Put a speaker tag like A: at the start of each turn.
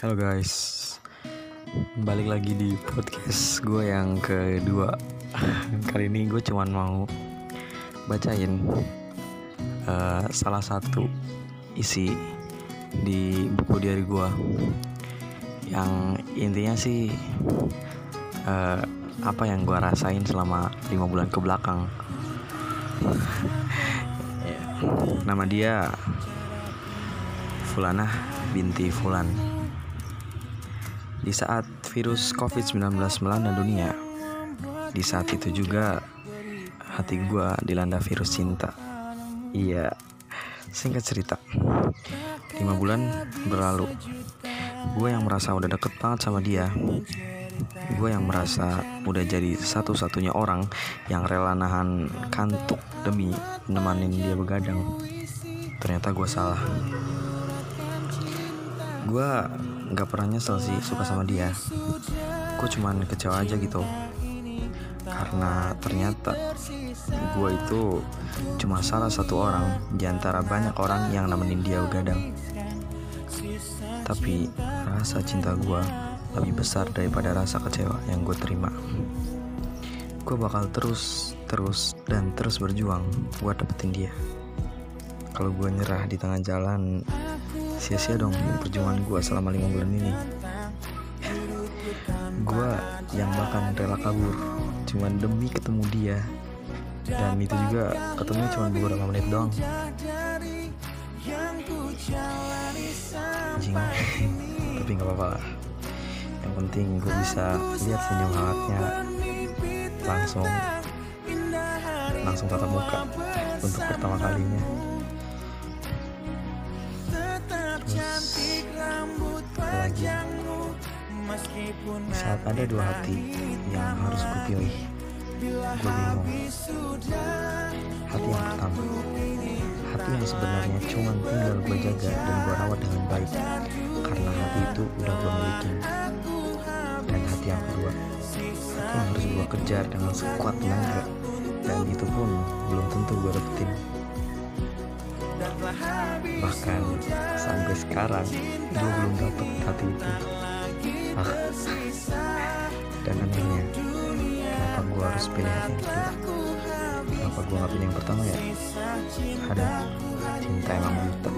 A: Halo guys, balik lagi di podcast gue yang kedua. Kali ini gue cuman mau bacain uh, salah satu isi di buku diary gue yang intinya sih uh, apa yang gue rasain selama lima bulan ke belakang. Nama dia Fulanah binti Fulan. Di saat virus COVID-19 melanda dunia, di saat itu juga hati gue dilanda virus cinta. Iya, singkat cerita, lima bulan berlalu, gue yang merasa udah deket banget sama dia. Gue yang merasa udah jadi satu-satunya orang yang rela nahan kantuk demi nemanin dia begadang. Ternyata gue salah. Gue nggak pernah nyesel sih suka sama dia. Gue cuman kecewa aja gitu. Karena ternyata gue itu cuma salah satu orang di antara banyak orang yang nemenin dia begadang. Tapi rasa cinta gue lebih besar daripada rasa kecewa yang gue terima. Gue bakal terus terus dan terus berjuang buat dapetin dia. Kalau gue nyerah di tengah jalan sia-sia dong perjuangan gue selama lima bulan ini. Gue yang bahkan rela kabur cuma demi ketemu dia. Dan itu juga ketemu cuma beberapa menit doang. Anjing tapi nggak apa-apa lah. Yang penting gue bisa lihat senyum hangatnya langsung. Langsung tatap muka untuk pertama kalinya saat ada dua hati yang harus gue pilih gue bingung. Hati yang pertama hati yang sebenarnya cuma tinggal gue jaga dan gue rawat dengan baik karena hati itu udah gue miliki. Dan hati yang kedua hati yang harus gue kejar dengan sekuat tenaga dan itu pun belum tentu gue dapetin. Bahkan sampai sekarang gue belum dapet hati itu ah dan anehnya kenapa gue harus pilih yang kedua kenapa gue gak pilih yang pertama ya? Ada cinta emang buta